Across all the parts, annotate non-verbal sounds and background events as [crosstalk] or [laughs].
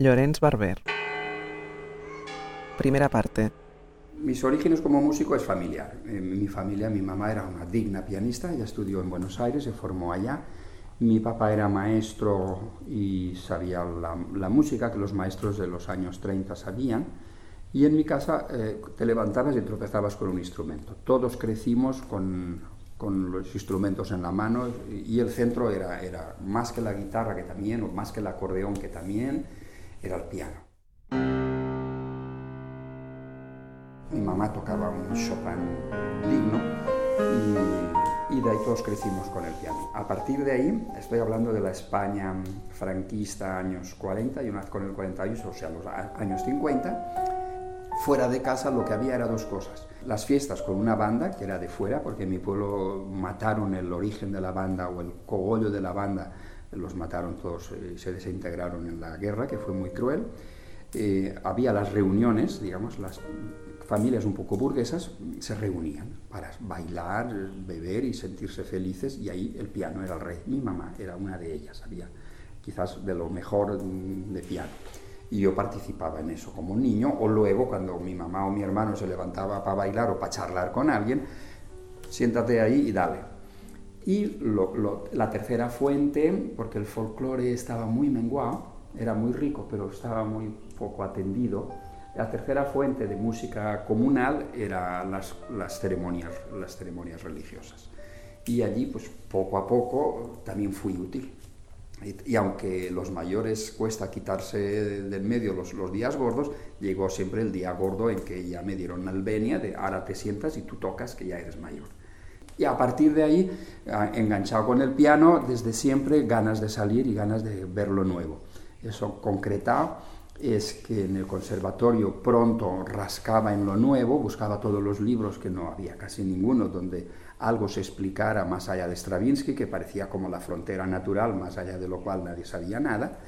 Llorenç Barber. Primera parte. Mis orígenes como músico es familiar. En mi familia, mi mamá era una digna pianista, ella estudió en Buenos Aires, se formó allá. Mi papá era maestro y sabía la, la música que los maestros de los años 30 sabían. Y en mi casa eh, te levantabas y tropezabas con un instrumento. Todos crecimos con, con, los instrumentos en la mano y el centro era, era más que la guitarra que también, o más que el acordeón que también, era el piano. Mi mamá tocaba un Chopin digno y, de ahí todos crecimos con el piano. A partir de ahí, estoy hablando de la España franquista años 40 y una vez con el 48, o sea, los años 50, fuera de casa lo que había era dos cosas. Las fiestas con una banda, que era de fuera, porque en mi pueblo mataron el origen de la banda o el cogollo de la banda, los mataron todos y se desintegraron en la guerra, que fue muy cruel. Eh, había las reuniones, digamos, las familias un poco burguesas se reunían para bailar, beber y sentirse felices y ahí el piano era el rey. Mi mamá era una de ellas, había quizás de lo mejor de piano. Y yo participaba en eso como niño o luego cuando mi mamá o mi hermano se levantaba para bailar o para charlar con alguien, siéntate ahí y dale. Y la tercera fuente, porque el folclore estaba muy menguado, era muy rico, pero estaba muy poco atendido, la tercera fuente de música comunal eran las, ceremonias, las ceremonias religiosas. Y allí, pues poco a poco, también fui útil. Y, y aunque los mayores cuesta quitarse del medio los, días gordos, llegó siempre el día gordo en que ya me dieron albenia de ahora te sientas y tú tocas que ya eres mayor. Y a partir de ahí, enganchado con el piano, desde siempre ganas de salir y ganas de ver lo nuevo. Eso concretado es que en el conservatorio pronto rascaba en lo nuevo, buscaba todos los libros, que no había casi ninguno, donde algo se explicara más allá de Stravinsky, que parecía como la frontera natural, más allá de lo cual nadie sabía nada.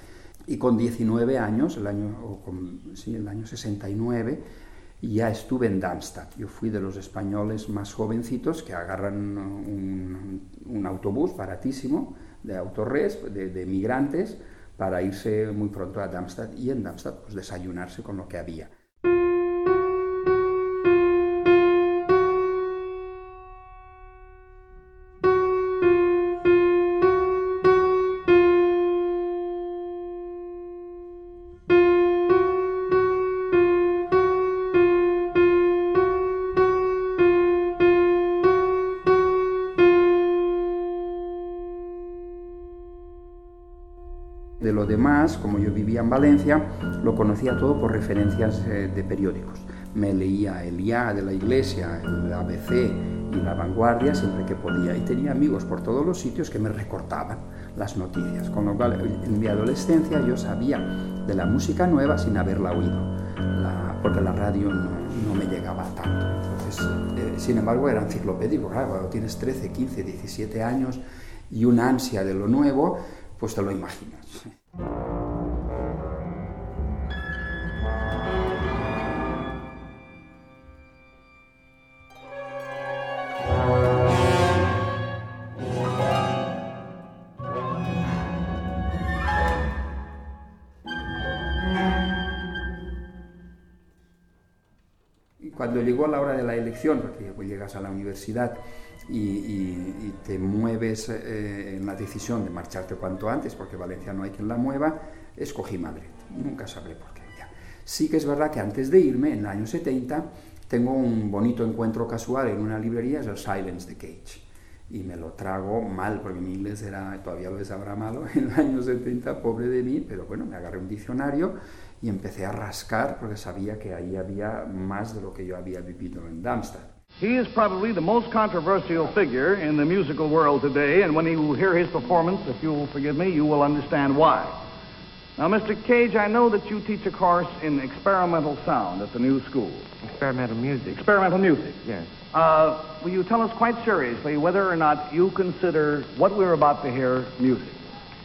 Y con 19 años, el año, o con, sí, el año 69, ya estuve en Darmstadt. Yo fui de los españoles más jovencitos que agarran un, un autobús baratísimo de autorres, de, de migrantes, para irse muy pronto a Darmstadt y en Darmstadt pues, desayunarse con lo que había. Demás, como yo vivía en Valencia, lo conocía todo por referencias eh, de periódicos. Me leía el IA de la Iglesia, el ABC y la Vanguardia siempre que podía y tenía amigos por todos los sitios que me recortaban las noticias. Con lo cual, en mi adolescencia yo sabía de la música nueva sin haberla oído, porque la radio no, me llegaba tanto. Eh, sin embargo, era enciclopédico. Claro, cuando tienes 13, 15, 17 años y una ansia de lo nuevo, pues te lo imaginas. Cuando llegó la hora de la elección, porque pues llegas a la universidad y, y, y te mueves eh, en la decisión de marcharte cuanto antes, porque Valencia no hay quien la mueva, escogí Madrid. Nunca sabré por qué. Ya. Sí que es verdad que antes de irme, en el año 70, tengo un bonito encuentro casual en una librería, es el Silence the Cage. Y me lo trago mal, porque mi inglés era, todavía lo sabrá malo, [laughs] en el año 70, pobre de mí, pero bueno, me agarré un diccionario y empecé a rascar porque sabía que ahí había más de lo que yo había vivido en Darmstadt. He is probably the most controversial figure in the musical world today, and when you hear his performance, if you will forgive me, you will understand why. Now, Mr. Cage, I know that you teach a course in experimental sound at the new school. Experimental music. Experimental music. Yes. Uh, will you tell us quite seriously whether or not you consider what we're about to hear music?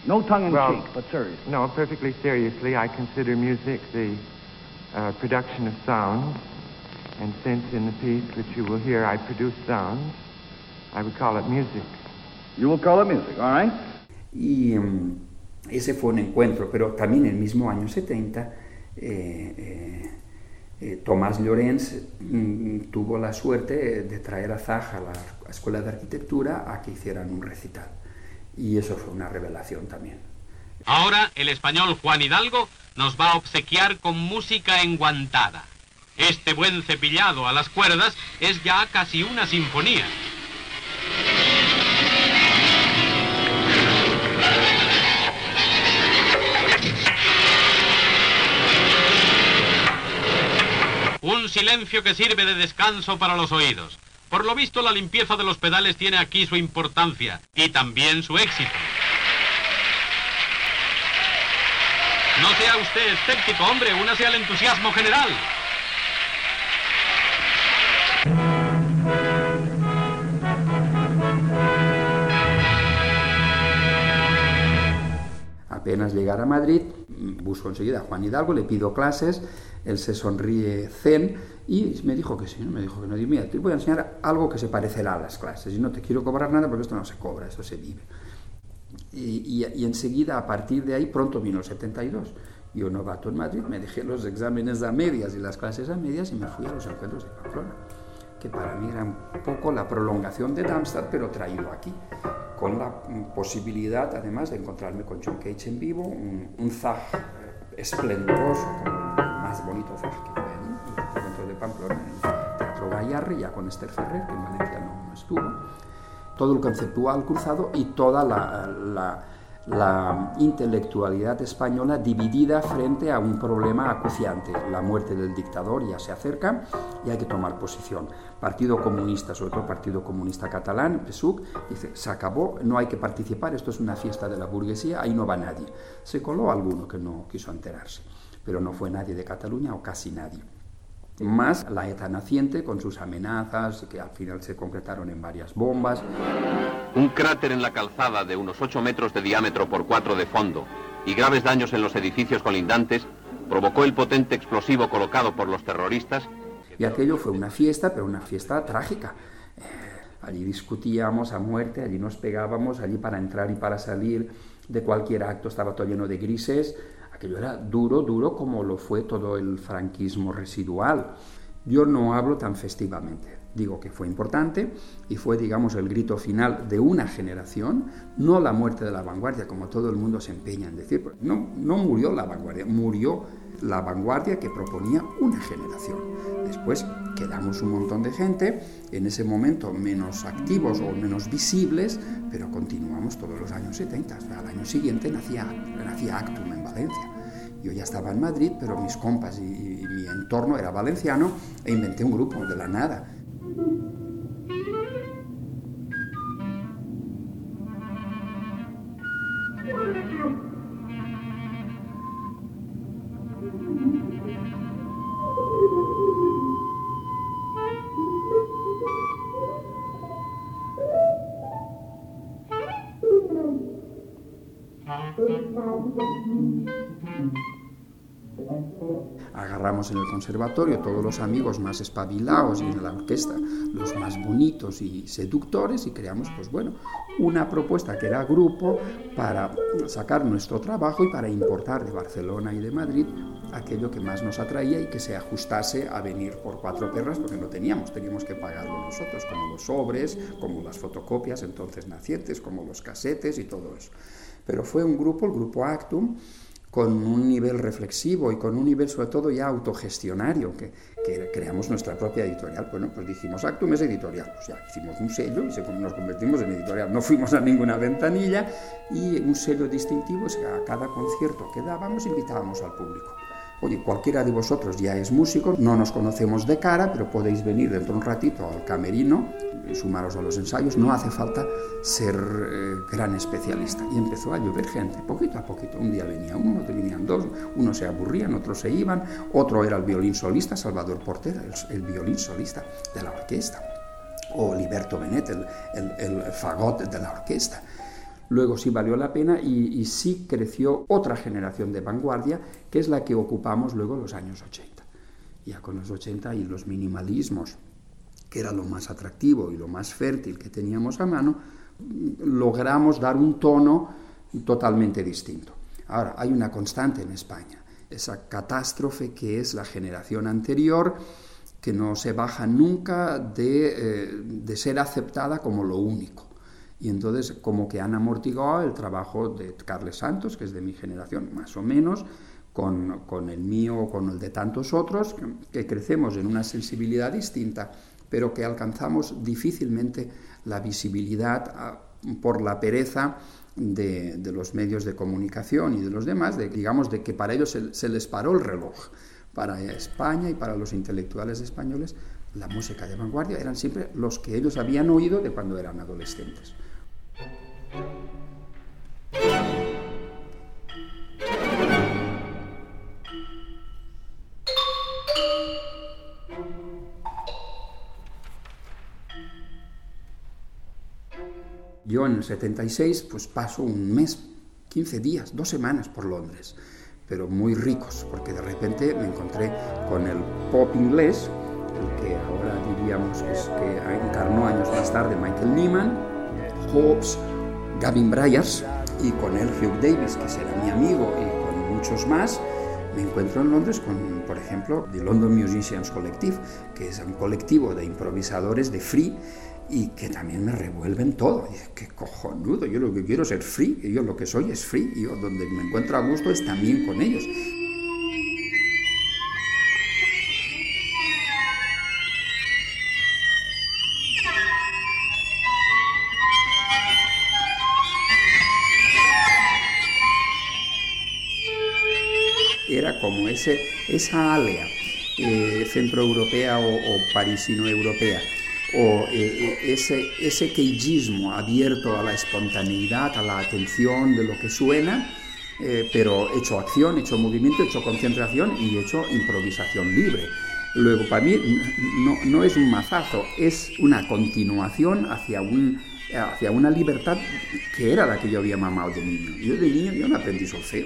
No tongue in Well, cheek, but serious. No, perfectly seriously, I consider music the uh, production of sound. And since in the piece which you will hear I produce sounds, I would call it music. You will call it music, all right? Y, mm, ese fue un encuentro, pero también en el mismo año 70, eh, eh, Tomás Llorens mm, tuvo la suerte de traer a Zaja a la Escuela de Arquitectura a que hicieran un recital. Y eso fue una revelación también. Ahora el español Juan Hidalgo nos va a obsequiar con música enguantada. Este buen cepillado a las cuerdas es ya casi una sinfonía. Un silencio que sirve de descanso para los oídos. Por lo visto, la limpieza de los pedales tiene aquí su importancia y también su éxito. No sea usted escéptico, hombre, únase al entusiasmo general. Apenas llegar a Madrid, busco enseguida a Juan Hidalgo, le pido clases, él se sonríe zen y me dijo que sí, me dijo que no. Digo, mira, te voy a enseñar algo que se parecerá a las clases y no te quiero cobrar nada porque esto no se cobra, esto se vive. Y, enseguida, a partir de ahí, pronto vino el 72. Yo novato en Madrid, me dejé los exámenes a medias y las clases a medias y me fui a los encuentros de Pamplona, que para mí era un poco la prolongación de Darmstadt, pero traído aquí, con la posibilidad además de encontrarme con John Cage en vivo, un, un Zag esplendoroso, como el más bonito Zag que fue allí, en el encuentro de Pamplona, en el Teatro Gallarre, ya con Esther Ferrer, que en Valencia no, no estuvo. Todo el conceptual cruzado y toda la, intelectualidad española dividida frente a un problema acuciante. La muerte del dictador ya se acerca y hay que tomar posición. Partido Comunista, sobre todo Partido Comunista Catalán, PSUC, dice, se acabó, no hay que participar, esto es una fiesta de la burguesía, ahí no va nadie. Se coló alguno que no quiso enterarse, pero no fue nadie de Cataluña o casi nadie más la ETA naciente con sus amenazas que al final se concretaron en varias bombas. Un cráter en la calzada de unos 8 metros de diámetro por 4 de fondo y graves daños en los edificios colindantes provocó el potente explosivo colocado por los terroristas. Y aquello fue una fiesta, pero una fiesta trágica. Eh, allí discutíamos a muerte, allí nos pegábamos, allí para entrar y para salir de cualquier acto estaba todo lleno de grises, Aquello era duro, duro como lo fue todo el franquismo residual. Yo no hablo tan festivamente. Digo que fue importante y fue, digamos, el grito final de una generación, no la muerte de la vanguardia, como todo el mundo se empeña en decir. No, no murió la vanguardia, murió la vanguardia que proponía una generación. Después quedamos un montón de gente, en ese momento menos activos o menos visibles, pero continuamos todos los años 70. al año siguiente nacía, nacía Actum en Valencia. Yo ya estaba en Madrid, pero mis compas y, y mi entorno era valenciano e inventé un grupo de la nada. Agarramos en el conservatorio todos los amigos más espabilados y en la orquesta los más bonitos y seductores y creamos, pues bueno, una propuesta que era grupo para sacar nuestro trabajo y para importar de Barcelona y de Madrid aquello que más nos atraía y que se ajustase a venir por cuatro perras porque no teníamos, teníamos que pagarlo nosotros, como los sobres, como las fotocopias entonces nacientes, como los casetes y todo eso. Pero fue un grupo, el grupo Actum, con un nivel reflexivo y con un nivel sobre todo ya autogestionario, que, creamos nuestra propia editorial. Bueno, pues dijimos, Actum es editorial, pues ya hicimos un sello y nos convertimos en editorial. No fuimos a ninguna ventanilla y un sello distintivo, es que a cada concierto que dábamos invitábamos al público. Oye, cualquiera de vosotros ya es músico, no nos conocemos de cara, pero podéis venir dentro de un ratito al camerino sumaros a los ensayos. No hace falta ser eh, gran especialista. Y empezó a llover gente, poquito a poquito. Un día venía uno, otro venían dos, unos se aburrían, otros se iban, otro era el violín solista, Salvador Portera, el, violín solista de la orquesta, o Liberto Benet, el, el, el fagot de la orquesta. Luego sí valió la pena y, sí creció otra generación de vanguardia, que es la que ocupamos luego los años 80. Ya con los 80 y los minimalismos, que era lo más atractivo y lo más fértil que teníamos a mano, logramos dar un tono totalmente distinto. Ahora, hay una constante en España, esa catástrofe que es la generación anterior, que no se baja nunca de, eh, de ser aceptada como lo único. Y entonces como que han amortiguado el trabajo de Carles Santos, que es de mi generación, más o menos, con, con el mío o con el de tantos otros, que, crecemos en una sensibilidad distinta, pero que alcanzamos difícilmente la visibilidad ah, por la pereza de, de, los medios de comunicación y de los demás, de, digamos, de que para ellos se, se les paró el reloj. Para España y para los intelectuales españoles, la música de vanguardia eran siempre los que ellos habían oído de cuando eran adolescentes. Yo en el 76 pues paso un mes, 15 días, dos semanas por Londres, pero muy ricos, porque de repente me encontré con el pop inglés, el que ahora diríamos es que encarnó años más tarde Michael Nyman, Hobbes, Gavin Bryars y con él Hugh Davis, que será mi amigo, y con muchos más, me encuentro en Londres con, por ejemplo, The London Musicians Collective, que es un colectivo de improvisadores de free y que también me revuelven todo. Y qué cojonudo, yo lo que quiero es ser free, y yo lo que soy es free, y yo donde me encuentro a gusto es también con ellos. Era como ese, esa alea eh, centroeuropea o, o parisino-europea o eh, eh, ese, ese queijismo abierto a la espontaneidad, a la atención de lo que suena, eh, pero hecho acción, hecho movimiento, hecho concentración y hecho improvisación libre. Luego, para mí no, no es un mazazo, es una continuación hacia, un, hacia una libertad que era la que yo había mamado de niño. Yo de niño yo no aprendí solfeo,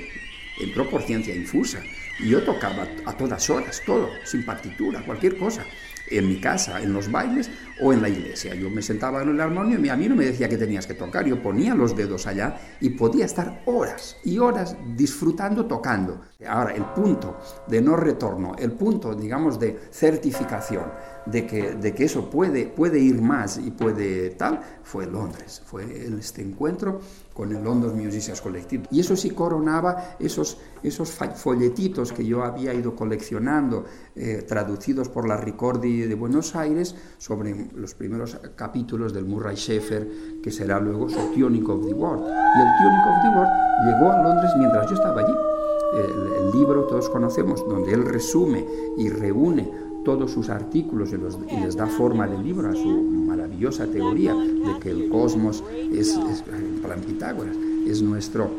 entró por ciencia infusa. Y yo tocaba a todas horas, todo, sin partitura, cualquier cosa en mi casa, en los bailes o en la iglesia. Yo me sentaba en el armonio y a mí no me decía que tenías que tocar, yo ponía los dedos allá y podía estar horas y horas disfrutando tocando. Ahora, el punto de no retorno, el punto, digamos, de certificación de que, de que eso puede, puede ir más y puede tal, fue Londres, fue este encuentro con el London Musicians Collective. Y eso sí coronaba esos, esos folletitos que yo había ido coleccionando, eh, traducidos por la Ricordi de Buenos Aires, sobre los primeros capítulos del Murray Schaeffer, que será luego su Tunic of the World. Y el Tunic of the World llegó a Londres mientras yo estaba allí. El, libro todos conocemos, donde él resume y reúne todos sus artículos y, les da forma de libro a su maravillosa teoría de que el cosmos es, es plan Pitágoras, es nuestro,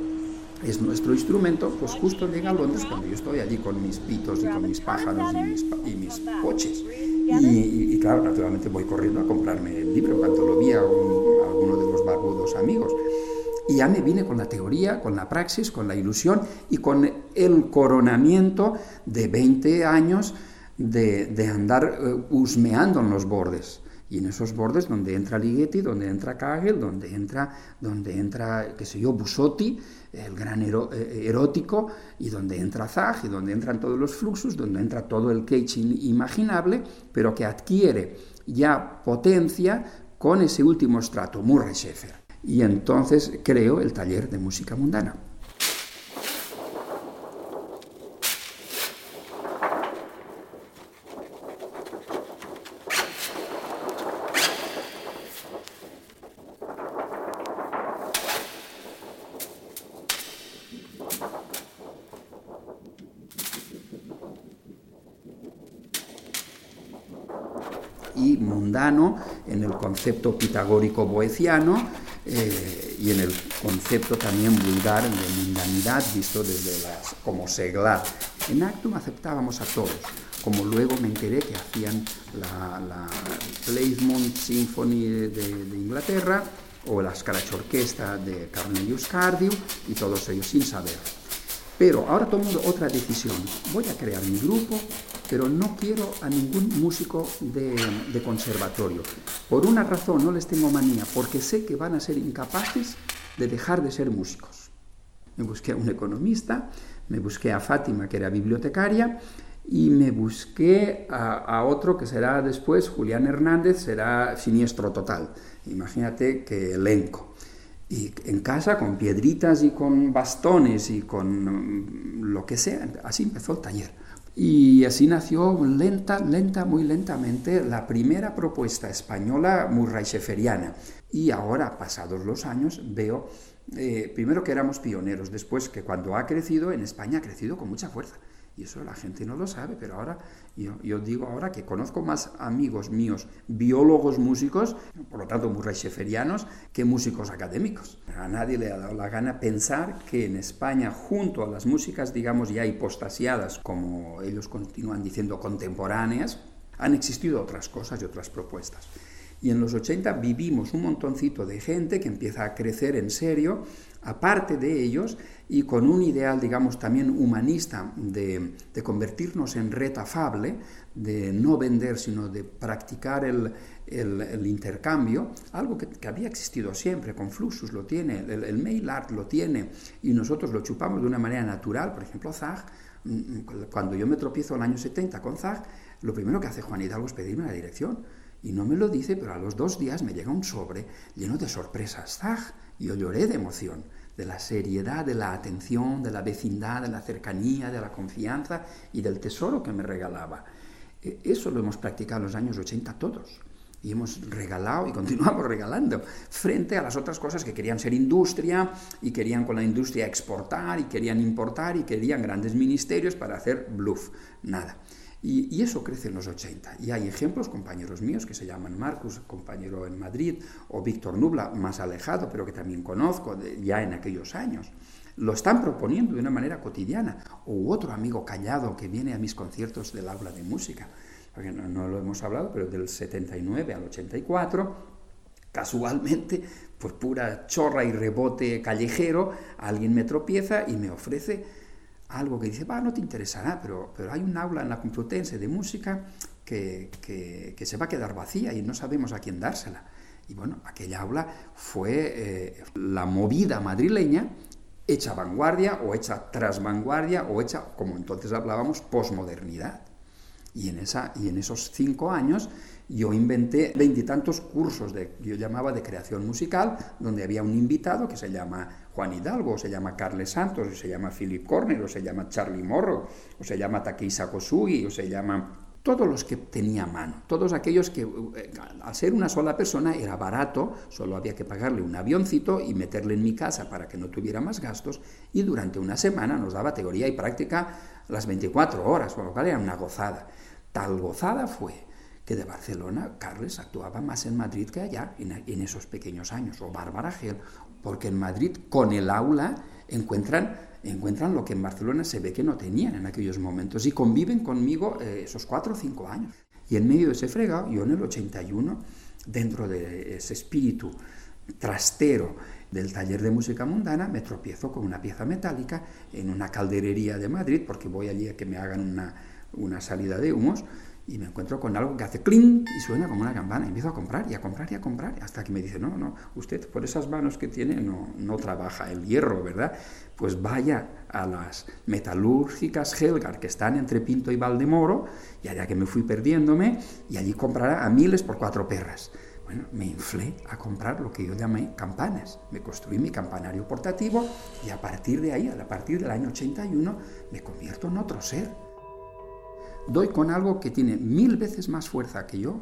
es nuestro instrumento, pues justo llega a Londres cuando yo estoy allí con mis pitos y con mis pájaros y mis coches. Y, claro, naturalmente voy corriendo a comprarme el libro cuando lo vi a, un, a alguno de los barbudos amigos. Y ya me vine con la teoría, con la praxis, con la ilusión y con el coronamiento de 20 años de, andar uh, husmeando en los bordes. Y en esos bordes donde entra Ligeti, donde entra Kagel, donde entra, donde entra qué sé yo, Busotti, el gran ero, eh, erótico, y donde entra Zag, y donde entran todos los fluxos, donde entra todo el cage imaginable, pero que adquiere ya potencia con ese último estrato, Murray Schaeffer. Y entonces creo el taller de música mundana. Y mundano en el concepto pitagórico boeciano eh, y en el concepto también vulgar de mundanidad visto desde las, como seglar. En Actum aceptábamos a todos, como luego me enteré que hacían la, la Symphony de, Inglaterra o la Scratch Orquesta de Cornelius Cardew y todos ellos sin saber. Pero ahora tomo otra decisión. Voy a crear mi grupo, pero no quiero a ningún músico de, conservatorio. Por una razón no les tengo manía, porque sé que van a ser incapaces de dejar de ser músicos. me busqué a un economista, me busqué a Fátima, que era bibliotecaria, y me busqué a, otro que será después, Julián Hernández, será siniestro total. Imagínate qué elenco. Y en casa con piedritas y con bastones y con mm, lo que sea, así empezó el taller. Y así nació lenta, lenta, muy lentamente la primera propuesta española murray-scheferiana. Y ahora, pasados los años, veo eh, primero que éramos pioneros, después que cuando ha crecido en España ha crecido con mucha fuerza. Y eso la gente no lo sabe, pero ahora yo, digo ahora que conozco más amigos míos, biólogos músicos, por lo tanto muy sheferianos, que músicos académicos. A nadie le ha dado la gana pensar que en España, junto a las músicas, digamos, ya hipostasiadas, como ellos continúan diciendo, contemporáneas, han existido otras cosas y otras propuestas. Y en los 80 vivimos un montoncito de gente que empieza a crecer en serio, aparte de ellos, y con un ideal, digamos, también humanista de, convertirnos en red afable, de no vender, sino de practicar el, intercambio, algo que, había existido siempre, con Fluxus lo tiene, el, mail art lo tiene, y nosotros lo chupamos de una manera natural, por ejemplo, Zag, mm, mm, cuando yo me tropiezo en el año 70 con Zag, lo primero que hace Juan Hidalgo es pedirme la dirección y no me lo dice, pero a los dos días me llega un sobre lleno de sorpresas. ¡Zag! Yo lloré de emoción, de la seriedad, de la atención, de la vecindad, de la cercanía, de la confianza y del tesoro que me regalaba. E, eso lo hemos practicado en los años 80 todos. Y hemos regalado y continuamos [laughs] regalando frente a las otras cosas que querían ser industria y querían con la industria exportar y querían importar y querían grandes ministerios para hacer bluff. Nada. Y, eso crece en los 80. Y hay ejemplos, compañeros míos, que se llaman Marcus, compañero en Madrid, o Víctor Nubla, más alejado, pero que también conozco ya en aquellos años. Lo están proponiendo de una manera cotidiana. O otro amigo callado que viene a mis conciertos del aula de música, porque no, lo hemos hablado, pero del 79 al 84, casualmente, pues pura chorra y rebote callejero, alguien me tropieza y me ofrece algo que dice, va, no te interesará, pero, pero hay un aula en la Complutense de música que, que, se va a quedar vacía y no sabemos a quién dársela. Y bueno, aquella aula fue eh, la movida madrileña hecha vanguardia o hecha tras vanguardia o hecha, como entonces hablábamos, posmodernidad. Y en, esa, y en esos cinco años yo inventé veintitantos cursos de, yo llamaba de creación musical, donde había un invitado que se llama Juan Hidalgo, o se llama Carles Santos, o se llama Philip Corner, o se llama Charlie Morro, o se llama Takisa Kosugi, o se llama todos los que tenía a mano, todos aquellos que eh, al ser una sola persona era barato, solo había que pagarle un avioncito y meterle en mi casa para que no tuviera más gastos, y durante una semana nos daba teoría y práctica las 24 horas, con lo cual era una gozada. Tal gozada fue que de Barcelona Carles actuaba más en Madrid que allá, en, esos pequeños años, o Bárbara Gel, porque en Madrid con el aula encuentran, encuentran lo que en Barcelona se ve que no tenían en aquellos momentos y conviven conmigo eh, esos cuatro o cinco años. Y en medio de ese fregado, yo en el 81, dentro de ese espíritu trastero del taller de música mundana, me tropiezo con una pieza metálica en una calderería de Madrid, porque voy allí a que me hagan una, una salida de humos, y me encuentro con algo que hace clink y suena como una campana. Y empiezo a comprar y a comprar y a comprar hasta que me dice, no, no, usted por esas manos que tiene no, no trabaja el hierro, ¿verdad? Pues vaya a las metalúrgicas Helgar que están entre Pinto y Valdemoro, y allá que me fui perdiéndome, y allí comprará a miles por cuatro perras. Bueno, me inflé a comprar lo que yo llamé campanas. Me construí mi campanario portativo y a partir de ahí, a partir del año 81, me convierto en otro ser doy con algo que tiene mil veces más fuerza que yo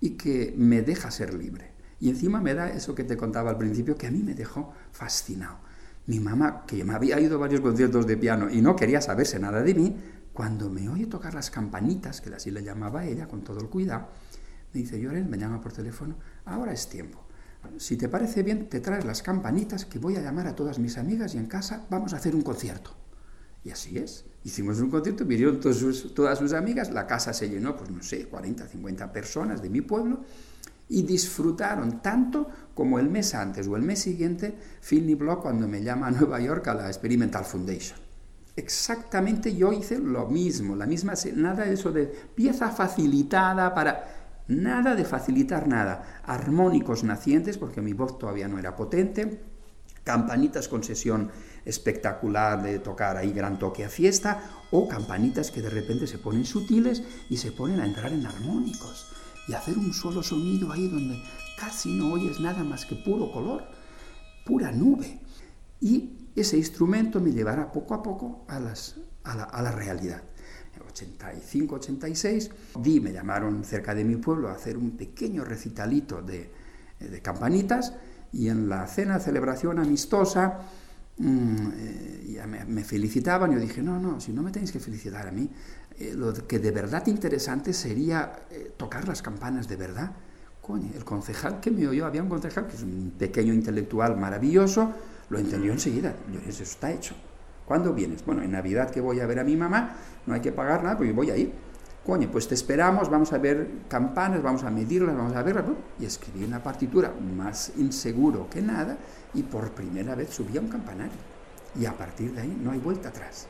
y que me deja ser libre. Y encima me da eso que te contaba al principio, que a mí me dejó fascinado. Mi mamá, que me había ido a varios conciertos de piano y no quería saberse nada de mí, cuando me oye tocar las campanitas, que así le llamaba ella con todo el cuidado, me dice, Lloren, me llama por teléfono, ahora es tiempo. Si te parece bien, te traes las campanitas que voy a llamar a todas mis amigas y en casa vamos a hacer un concierto. Y así es. Hicimos un concierto, vinieron todas sus amigas, la casa se llenó, pues no sé, 40, 50 personas de mi pueblo, y disfrutaron tanto como el mes antes o el mes siguiente, Phil Block cuando me llama a Nueva York a la Experimental Foundation. Exactamente yo hice lo mismo, la misma, nada de eso de pieza facilitada para... Nada de facilitar nada. Armónicos nacientes, porque mi voz todavía no era potente, campanitas con sesión espectacular de tocar ahí gran toque a fiesta, o campanitas que de repente se ponen sutiles y se ponen a entrar en armónicos y hacer un solo sonido ahí donde casi no oyes nada más que puro color, pura nube. Y ese instrumento me llevará poco a poco a, las, a, la, a la realidad. 85, 86, vi, me llamaron cerca de mi pueblo a hacer un pequeño recitalito de, de campanitas y en la cena, celebración amistosa, mmm, eh, ya me, me, felicitaban. Yo dije, no, no, si no me tenéis que felicitar a mí, eh, lo que de verdad interesante sería eh, tocar las campanas de verdad. Coño, el concejal que me oyó, había un concejal que es un pequeño intelectual maravilloso, lo entendió enseguida. Yo, eso está hecho. ¿Cuándo vienes? Bueno, en Navidad que voy a ver a mi mamá, no hay que pagar nada, porque voy a ir. Coño, pues te esperamos, vamos a ver campanas, vamos a medirlas, vamos a verlas. Y escribí una partitura más inseguro que nada y por primera vez subí a un campanario. Y a partir de ahí no hay vuelta atrás.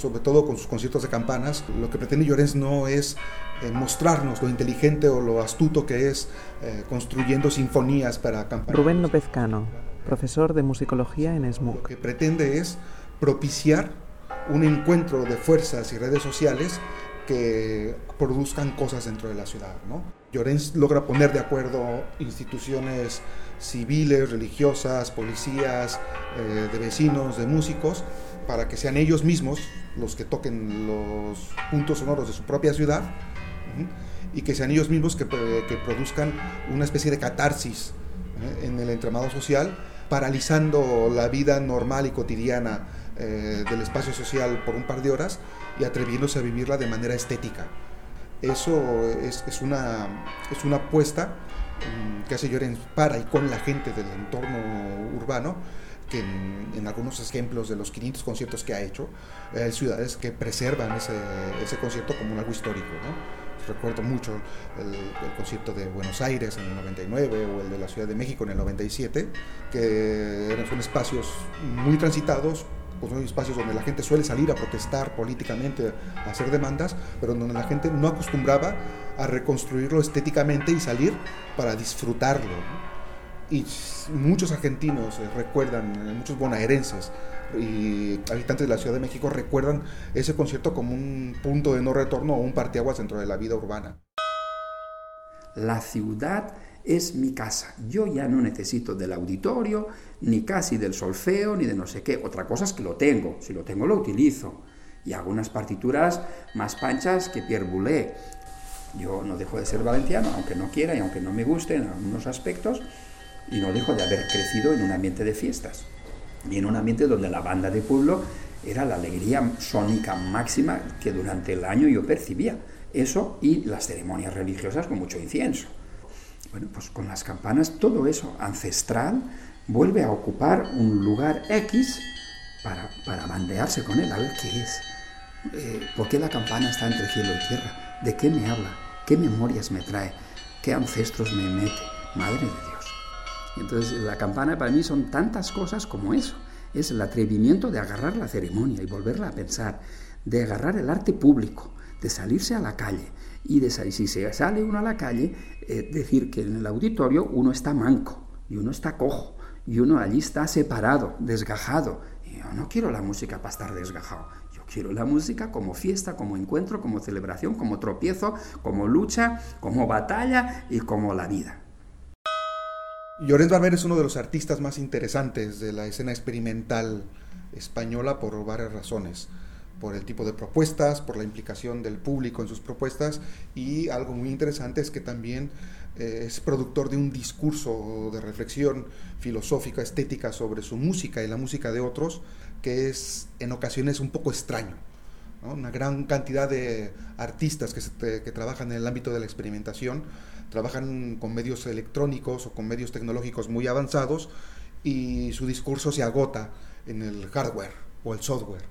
Sobre todo con sus conciertos de campanas, lo que pretende Llorens no es eh, mostrarnos lo inteligente o lo astuto que es eh, construyendo sinfonías para campanas. Rubén López Cano, profesor de musicología en SMUC. Lo que pretende es propiciar un encuentro de fuerzas y redes sociales que produzcan cosas dentro de la ciudad. ¿no? Llorens logra poner de acuerdo instituciones civiles, religiosas, policías, eh, de vecinos, de músicos, para que sean ellos mismos los que toquen los puntos sonoros de su propia ciudad y que sean ellos mismos que, que produzcan una especie de catarsis ¿eh? en el entramado social, paralizando la vida normal y cotidiana eh, del espacio social por un par de horas y atreviéndose a vivirla de manera estética. Eso es, es una, es una apuesta mm, que hace Llorens para y con la gente del entorno urbano que en, algunos ejemplos de los 500 conciertos que ha hecho, hay ciudades que preservan ese, ese concierto como algo histórico. ¿no? Recuerdo mucho el, el, concierto de Buenos Aires en el 99 o el de la Ciudad de México en el 97, que eran, son espacios muy transitados, pues son espacios donde la gente suele salir a protestar políticamente, a hacer demandas, pero donde la gente no acostumbraba a reconstruirlo estéticamente y salir para disfrutarlo. ¿no? Y muchos argentinos eh, recuerdan, eh, muchos bonaerenses y habitantes de la Ciudad de México recuerdan ese concierto como un punto de no retorno o un parteaguas dentro de la vida urbana. La ciudad es mi casa. Yo ya no necesito del auditorio, ni casi del solfeo, ni de no sé qué. Otra cosa es que lo tengo. Si lo tengo, lo utilizo. Y hago unas partituras más panchas que Pierre Boulez. Yo no dejo de ser valenciano, aunque no quiera y aunque no me guste en algunos aspectos, y no dejo de haber crecido en un ambiente de fiestas y en un ambiente donde la banda de pueblo era la alegría sónica máxima que durante el año yo percibía. Eso y las ceremonias religiosas con mucho incienso. Bueno, pues con las campanas todo eso ancestral vuelve a ocupar un lugar X para, para bandearse con él, a ver qué es. Eh, ¿Por qué la campana está entre cielo y tierra? ¿De qué me habla? ¿Qué memorias me trae? ¿Qué ancestros me mete? Madre de Dios. Entonces la campana para mí son tantas cosas como eso. Es el atrevimiento de agarrar la ceremonia y volverla a pensar, de agarrar el arte público, de salirse a la calle y de si se sale uno a la calle, eh, decir que en el auditorio uno está manco y uno está cojo y uno allí está separado, desgajado. Yo no quiero la música para estar desgajado. Yo quiero la música como fiesta, como encuentro, como celebración, como tropiezo, como lucha, como batalla y como la vida. Llorens Barber es uno de los artistas más interesantes de la escena experimental española por varias razones. Por el tipo de propuestas, por la implicación del público en sus propuestas y algo muy interesante es que también eh, es productor de un discurso de reflexión filosófica, estética sobre su música y la música de otros que es en ocasiones un poco extraño. Una gran cantidad de artistas que, que trabajan en el ámbito de la experimentación trabajan con medios electrónicos o con medios tecnológicos muy avanzados y su discurso se agota en el hardware o el software.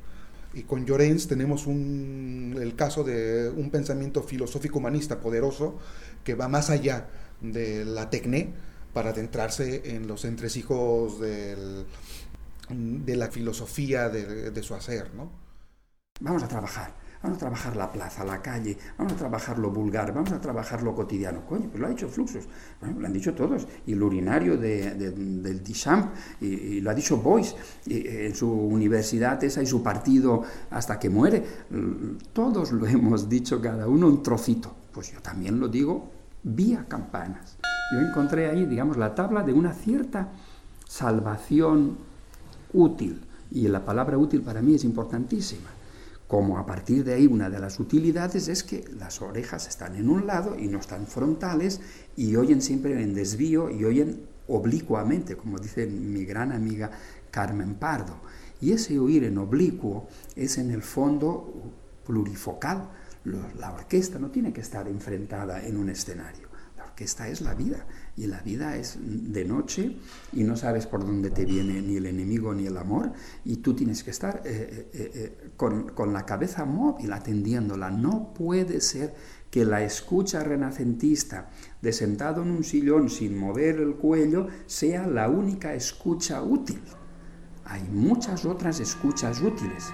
Y con Llorens tenemos el caso de un pensamiento filosófico humanista poderoso que va más allá de la tecné para adentrarse en los entresijos del, de la filosofía de, de su hacer. ¿no? Vamos a trabajar Vamos a trabajar la plaza, la calle, vamos a trabajar lo vulgar, vamos a trabajar lo cotidiano. Coño, pues lo ha dicho Fluxus, lo han dicho todos. Y el urinario de, del Duchamp, y, lo ha dicho Boyce, en su universidad esa y su partido hasta que muere. Todos lo hemos dicho, cada uno un trocito. Pues yo también lo digo vía campanas. Yo encontré ahí, digamos, la tabla de una cierta salvación útil. Y la palabra útil para mí es importantísima como a partir de ahí una de las utilidades es que las orejas están en un lado y no están frontales y oyen siempre en desvío y oyen oblicuamente, como dice mi gran amiga Carmen Pardo. Y ese oír en oblicuo es en el fondo plurifocal. La orquesta no tiene que estar enfrentada en un escenario que esta es la vida y la vida es de noche y no sabes por dónde te viene ni el enemigo ni el amor y tú tienes que estar eh, eh, eh, con, con la cabeza móvil atendiéndola. No puede ser que la escucha renacentista de sentado en un sillón sin mover el cuello sea la única escucha útil. Hay muchas otras escuchas útiles.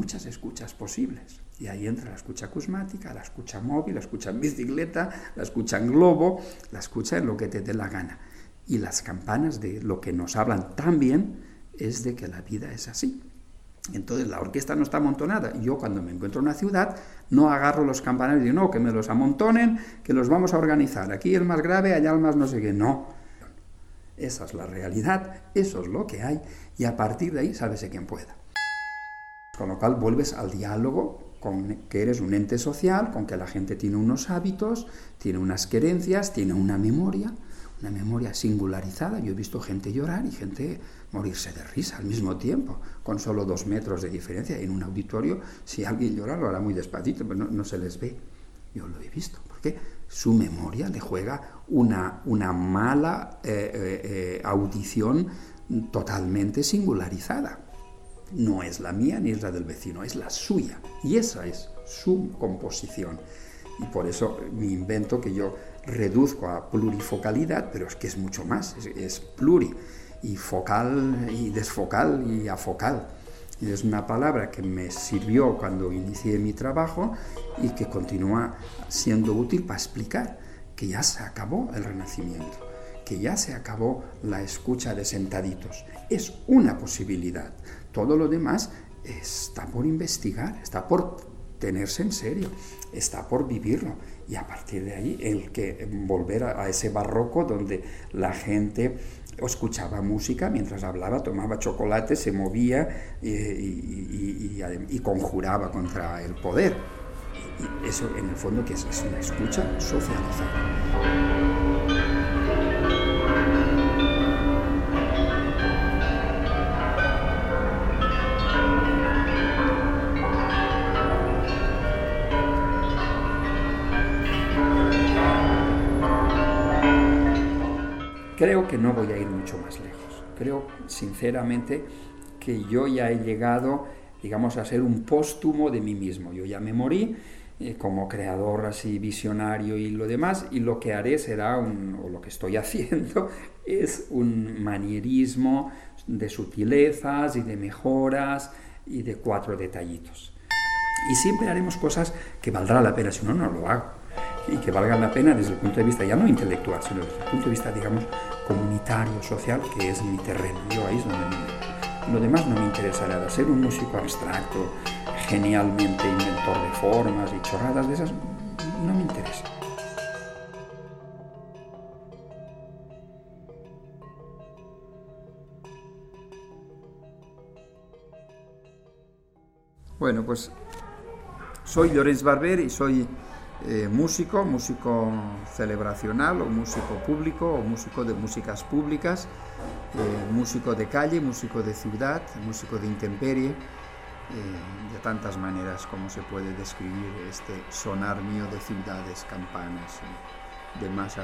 Escuchas posibles. Y ahí entra la escucha acusmática, la escucha móvil, la escucha en bicicleta, la escucha en globo, la escucha en lo que te dé la gana. Y las campanas de lo que nos hablan también es de que la vida es así. Entonces la orquesta no está amontonada. Yo cuando me encuentro en una ciudad no agarro los campanarios y digo, no, que me los amontonen, que los vamos a organizar. Aquí el más grave, allá el más no sé qué. No. Esa es la realidad, eso es lo que hay y a partir de ahí sálvese quien pueda. Con lo cual vuelves al diálogo con que eres un ente social, con que la gente tiene unos hábitos, tiene unas querencias, tiene una memoria, una memoria singularizada. Yo he visto gente llorar y gente morirse de risa al mismo tiempo, con solo dos metros de diferencia. En un auditorio, si alguien llora, lo hará muy despacito, pero no, se les ve. Yo lo he visto, porque su memoria le juega una, una mala eh, eh, eh, audición totalmente singularizada no es la mía ni es la del vecino, es la suya. Y esa es su composición. Y por eso mi invento que yo reduzco a plurifocalidad, pero es que es mucho más, es, pluri, y focal y desfocal y afocal. Y es una palabra que me sirvió cuando inicié mi trabajo y que continúa siendo útil para explicar que ya se acabó el renacimiento, que ya se acabó la escucha de sentaditos. Es una posibilidad. Todo lo demás está por investigar, está por tenerse en serio, está por vivirlo. Y a partir de ahí, el que volver a, ese barroco donde la gente escuchaba música mientras hablaba, tomaba chocolate, se movía y, conjuraba contra el poder. Eso en el fondo que es, es una escucha socializada. Creo que no voy a ir mucho más lejos. Creo sinceramente que yo ya he llegado, digamos, a ser un póstumo de mí mismo. Yo ya me morí eh, como creador así visionario y lo demás, y lo que haré será, un, o lo que estoy [laughs] haciendo, es un manierismo de sutilezas y de mejoras y de cuatro detallitos. Y siempre haremos cosas que valdrá la pena, si no, no lo hago y que valgan la pena desde el punto de vista ya no intelectual, sino desde el punto de vista, digamos, comunitario, social, que es mi terreno. Yo ahí es donde me... Lo demás no me interesa nada. Ser un músico abstracto, genialmente inventor de formas y chorradas de esas, no me interesa. Bueno, pues soy Lorenz Barber y soy eh, músico, músico celebracional o músico público o músico de músicas públicas, eh, músico de calle, músico de ciudad, músico de intemperie, eh, de tantas maneras como se puede describir este sonar mío de ciudades, campanas, de más.